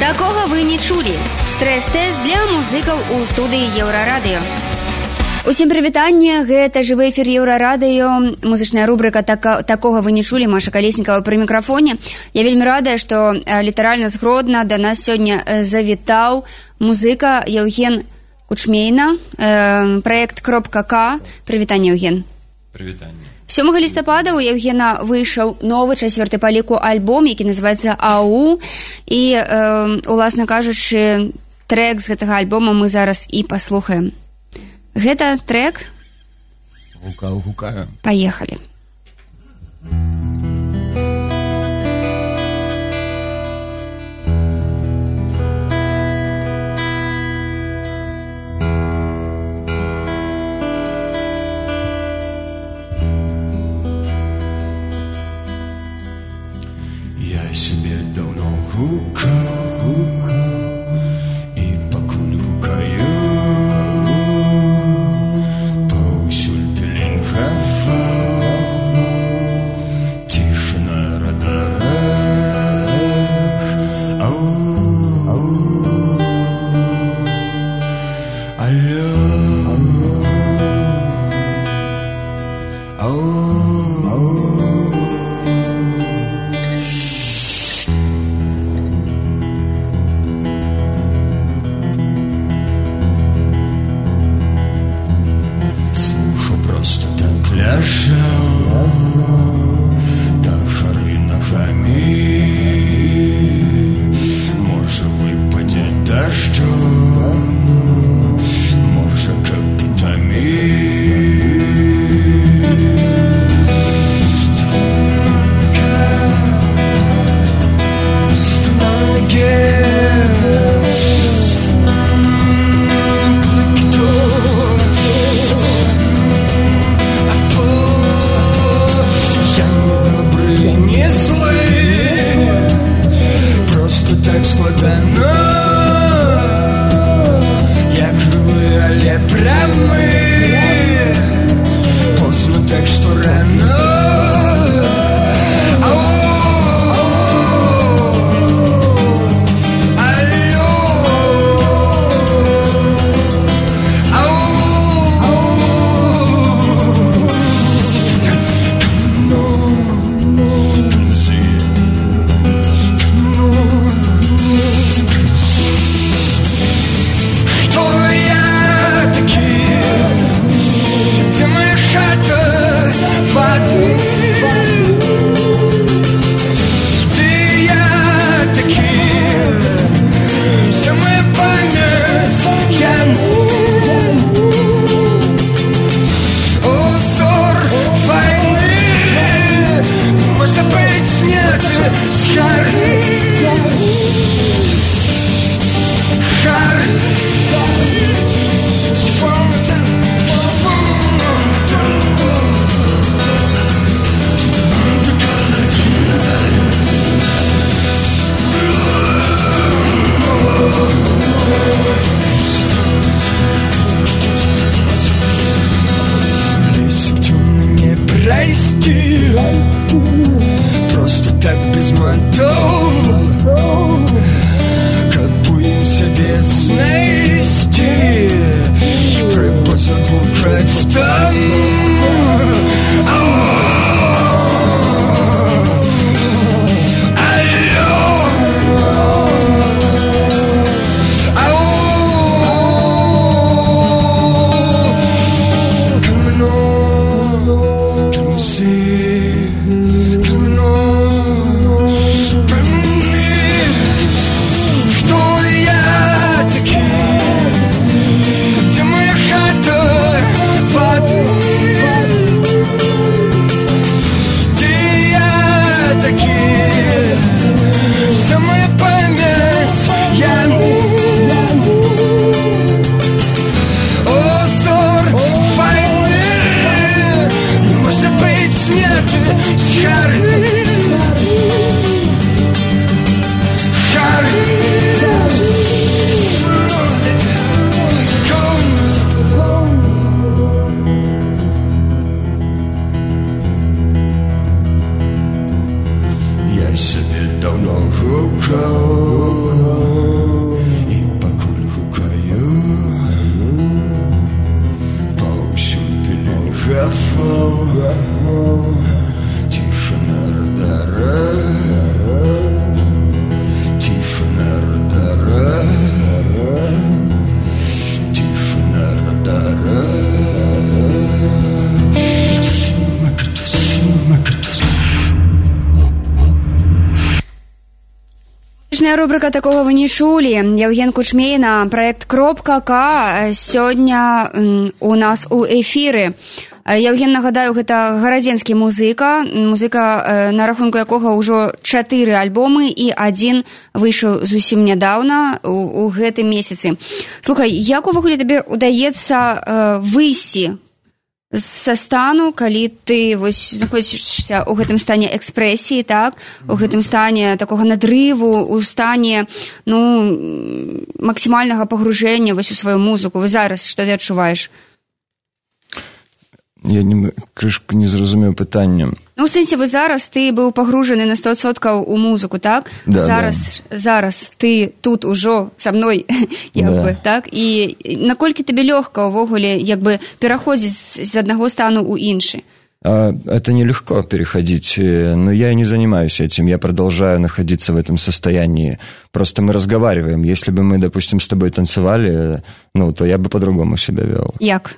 Такога вы не чулі. Стрэс-тэст для музыкаў у студыі еўрарадыё. Усім прывітанне. Гэта жывы эфір еўрарадыё. Музычная рубрыка така, такога вы не чулі маша калеснікава пры мікрафоне. Я вельмі радая што літаральна згродна да нас сёння завітаў музыка Яўген кучмейна э, проект кропка к. Прывітанне Яўген прывітанне 7 лістапада у Евгена выйшаў новы чацвёрты па ліку альбом які называется ау і э, уласна кажучы трек з гэтага альбома мы зараз і паслухаем. Гэта трек гукаю гукаю. Поехали Я себе давно гукаю і пакуль гукаю паўсюль пеленгафа цішына радарах ау алло ау Слухаў Але прямий Поздно так, що рано сгори, Лезь в темный не прости. just a tempest is my door Cut wings and snakes, dear Irrepressible музычная рубрика такого вы не чулі Евген кучмейна проект кропка к сёння у нас у эфіры Евген нагадаю гэта гарадзенскі музыка. Музыка на рахунку якога ўжо чатыры альбомы і адзін выйшаў зусім нядаўна у, у гэтым месяцы. Слухай як увогуле табе удаецца выйсці са стану калі ты вось знаходзішся ў гэтым стане экспрэсіі так у гэтым стане такога надрыву у стане ну максімальнага пагружэння вось у сваю музыку вы зараз што ты адчуваеш Я не крышку не зразумеў пытаннем ну сэнсе вы зараз ты быў пагружаны на стосоткаў у музыку так да, зараз да. зараз ты тут ужо са мной як да. бы так і наколькі табе лёгка ўвогуле як бы пераходзіць з аднаго стану ў іншы А, это нелегко переходить, но я и не занимаюсь этим, я продолжаю находиться в этом состоянии. Просто мы разговариваем. Если бы мы, допустим, с тобой танцевали, ну, то я бы по-другому себя вел. Як?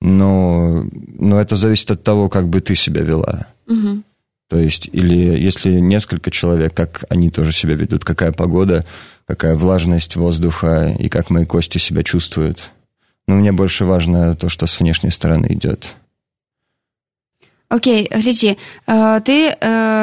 Но, но это зависит от того, как бы ты себя вела. Угу. То есть, или если несколько человек, как они тоже себя ведут, какая погода, какая влажность воздуха и как мои кости себя чувствуют. Но мне больше важно то, что с внешней стороны идет. Окей, глядзі ты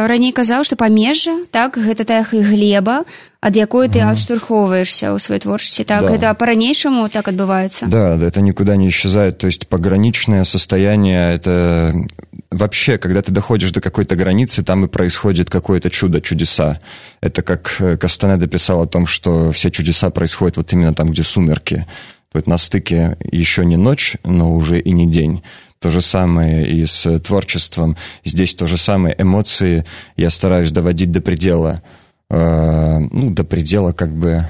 раней казаў што памежжа так гэта тая і глеба ад якой ты адштурхоўваешься ў сваёй творчасці так Да. гэта по-ранейшаму так адбываецца Да, да, это никуда не исчезает. То есть пограничное состояние, это вообще, когда ты доходишь до какой-то границы, там и происходит какое-то чудо, чудеса. Это как э, Кастанеда писал о том, что все чудеса происходят вот именно там, где сумерки. Вот на стыке еще не ночь, но уже и не день. То же самое и с творчеством. Здесь то же самое. Эмоции я стараюсь доводить до предела. Э, ну, до предела как бы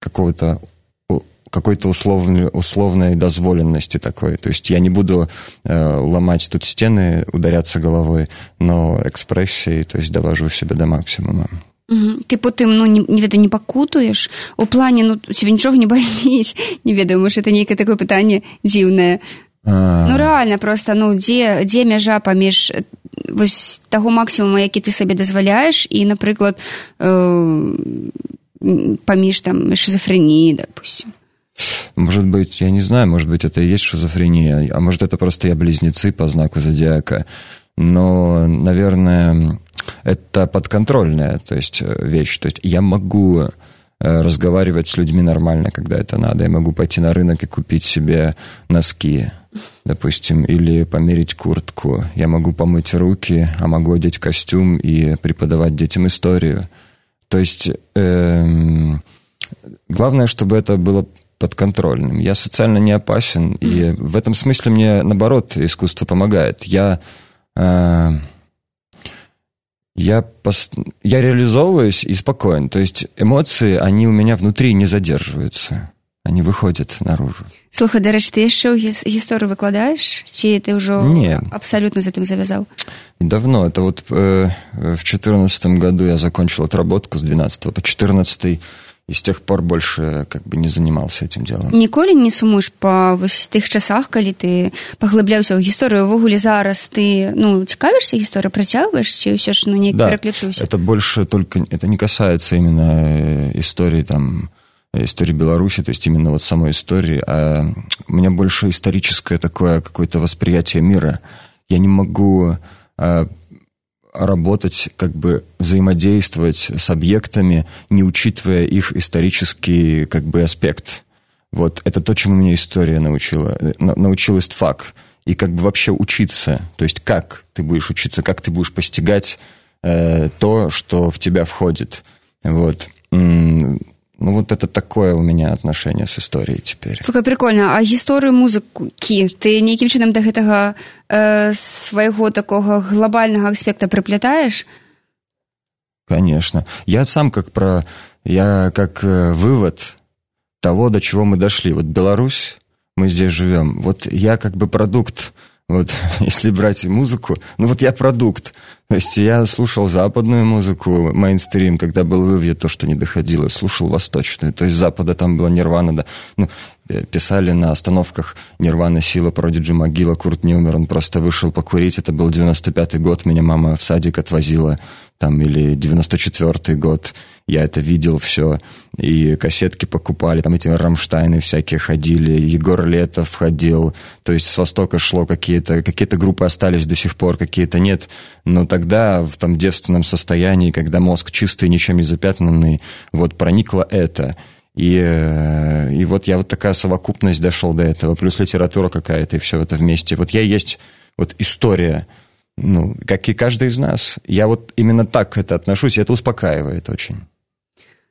какого-то у- какой-то условной, условной дозволенности такой. То есть я не буду э, ломать тут стены, ударяться головой, но экспрессией, то есть довожу себя до максимума. Мгм. ты потым ну не, не ведаю не пакутуеш у плане ну у тебе нічога не баліць не ведаю может это нейкае такое пытанне дзіўнае А, ну рэальна просто ну дзе дзе мяжа паміж э, вось таго максімума які ты сабе дазваляеш і напрыклад э, м, паміж там шизофрэніі допустим Может быть, я не знаю, может быть, это и есть шизофрения, а может, это просто я близнецы по знаку зодиака. Но, наверное, это подконтрольная то есть, э, вещь. То есть я могу э, разговаривать с людьми нормально, когда это надо. Я могу пойти на рынок и купить себе носки, допустим, или померить куртку. Я могу помыть руки, а могу одеть костюм и преподавать детям историю. То есть эм, главное, чтобы это было подконтрольным. Я социально не опасен, и в этом смысле мне, наоборот, искусство помогает. Я, э, я, пос- я реализовываюсь и спокоен. То есть эмоции, они у меня внутри не задерживаются. Они выходят наружу. слухай дарэч ты яшчэ ў гіс- гісторыю выкладаеш ці ты ўжо Не. абсалютна за тым завязаў Давно, это вот э, в 2014 году я закончил отработку с 12 по 14 и с тех пор больше как бы не занимался этим делом. ніколі не сумуеш па вось тых часах калі ты паглыбляўся ў гісторыю увогуле зараз ты ну цікавішся гісторыя працягваеш ці ўсё ж ну неяк Да, пераключыўся это больше только, это не касается именно э, истории там, э, истории Беларуси, то есть именно вот самой истории, а у меня больше историческое такое какое-то восприятие мира. Я не могу э, работать, как бы взаимодействовать с объектами, не учитывая их исторический как бы аспект. Вот это то, чему меня история научила, э, на- научил истфак. И как бы вообще учиться, то есть как ты будешь учиться, как ты будешь постигать э, то, что в тебя входит. Вот. М, Ну, вот это такое у меня отношение с историей теперь. слухай прикольна а гісторыю музыкі ты нейкім чынам да гэтага э, свайго такога глобальнага аспекта прыплятаеш Конечно. Я сам как про... Я как э, вывод того, до чего мы дошли. Вот Беларусь, мы здесь живем. Вот я как бы продукт, вот если брать музыку, ну вот я продукт. То есть я слушал западную музыку, мейнстрим, когда был в Иве, то, что не доходило, слушал восточную. То есть запада там была Нирвана, да. Ну, э, писали на остановках Нирвана, Сила, Продиджи, Могила, Курт не умер, он просто вышел покурить. Это был 95-й год, меня мама в садик отвозила. Там, или 94-й год, я это видел все, и кассетки покупали, там эти Рамштайны всякие ходили, Егор Летов ходил, то есть с Востока шло какие-то, какие-то группы остались до сих пор, какие-то нет, но тогда в том девственном состоянии, когда мозг чистый, ничем не запятнанный, вот проникло это – и, э, и вот я вот такая совокупность дошел до этого, плюс литература какая-то, и все это вместе. Вот я есть вот история, ну, как и каждый из нас. Я вот именно так это отношусь, и это успокаивает очень.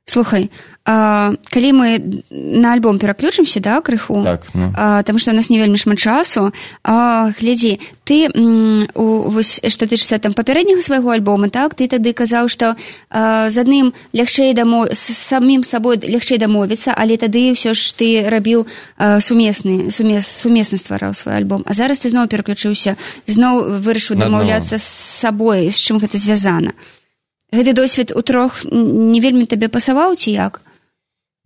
Слухай, а, калі мы на альбом пераключымся да крыху? Так, ну. а, там што у нас не вельмі шмат часу. А, глядзі ты м, у, вось што тычыцца там папярэдняга свайго альбома так? Ты тады казаў што а, з адным лягчэй дамо з самім сабой лягчэй дамовіцца але тады ўсё ж ты рабіў а, сумесны сумес сумесна ствараў свой альбом. А зараз ты зноў пераключыўся зноў вырашыў дамаўляцца з сабой з чым гэта звязана гэты досвед у трох не вельмі табе пасаваў ці як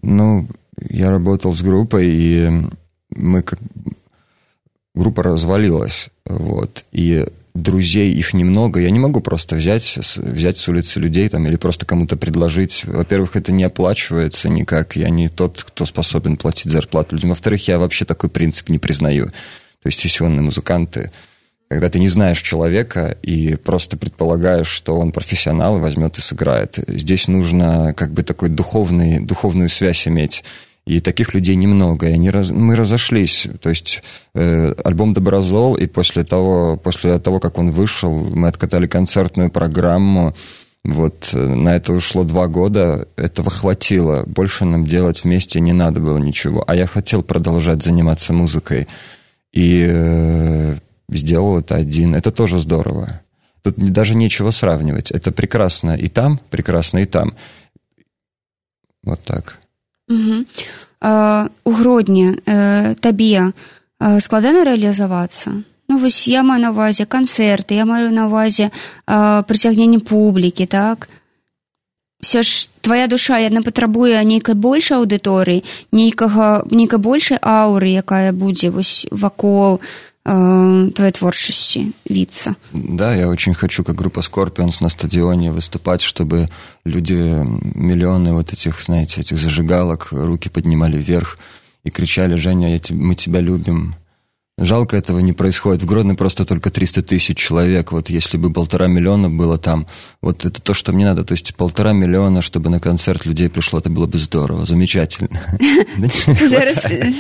ну я работал с группой и мы как группа развалилась вот и друзей их немного я не могу просто взять взять с улицы людей там или просто кому-то предложить во-первых это не оплачивается никак я не тот кто способен платить зарплату людям во-вторых я вообще такой принцип не признаю то есть сессионные музыканты когда ты не знаешь человека и просто предполагаешь, что он профессионал и возьмет и сыграет. Здесь нужно как бы такой духовный, духовную связь иметь. И таких людей немного, и они раз, мы разошлись. То есть э, альбом «Доброзол», и после того, после того, как он вышел, мы откатали концертную программу. Вот э, на это ушло два года, этого хватило. Больше нам делать вместе не надо было ничего. А я хотел продолжать заниматься музыкой. И э, сделал это один. Это тоже здорово. Тут даже нечего сравнивать. Это прекрасно и там, прекрасно и там. Вот так. Угу. А, у Гродні э, табе э, складана рэалізавацца ну вось я маю на увазе канцэрты я маю на увазе э, прыцягненне публікі так все ж твоя душа яна патрабуе нейкай большай аўдыторыі нейкага нейкай большай ауры якая будзе вось вакол э, твоей творчести виться. Да, я очень хочу, как группа Scorpions на стадионе выступать, чтобы люди, миллионы вот этих, знаете, этих зажигалок, руки поднимали вверх и кричали, Женя, я, мы тебя любим, Жалко, этого не происходит. В Гродно просто только 300 тысяч человек. Вот если бы полтора миллиона было там, вот это то, что мне надо. То есть полтора миллиона, чтобы на концерт людей пришло, это было бы здорово, замечательно.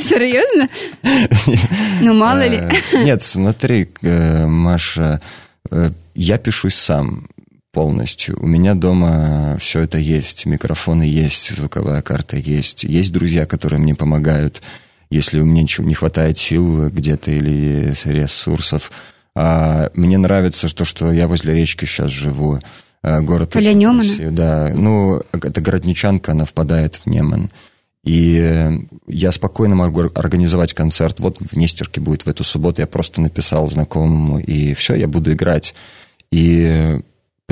Серьезно? Ну, мало ли. Э, нет, смотри, э, Маша, э, я пишусь сам полностью. У меня дома все это есть. Микрофоны есть, звуковая карта есть. Есть друзья, которые мне помогают если у меня не хватает сил где-то или ресурсов. А мне нравится то, что я возле речки сейчас живу. А, город Поля Немана? Да, ну, это городничанка, она впадает в Неман. И я спокойно могу организовать концерт. Вот в Нестерке будет в эту субботу. Я просто написал знакомому, и все, я буду играть. И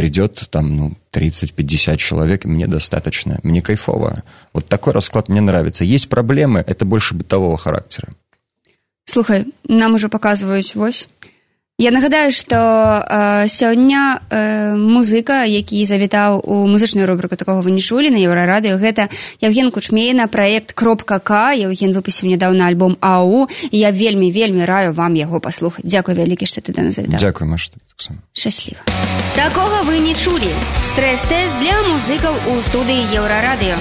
придет там, ну, 30-50 человек, мне достаточно. Мне кайфово. Вот такой расклад мне нравится. Есть проблемы, это больше бытового характера. Слухай, нам уже показываюць вось Я нагадаю, што э, сёння э, музыка, які завітаў у музычную рубрыку такого вы не чулі на еўрарадыё гэта Евген Кучмейна праект кропка К Евген выпусціў нядаўна альбом АУ і я вельмі вельмі раю вам яго паслухаць. Дзякуй вялікі што ты да нас завітаў Дзякуй Маш шчасліва. Такога вы не чулі. Стрэс-тэст для музыкаў у студыі еўрарадыё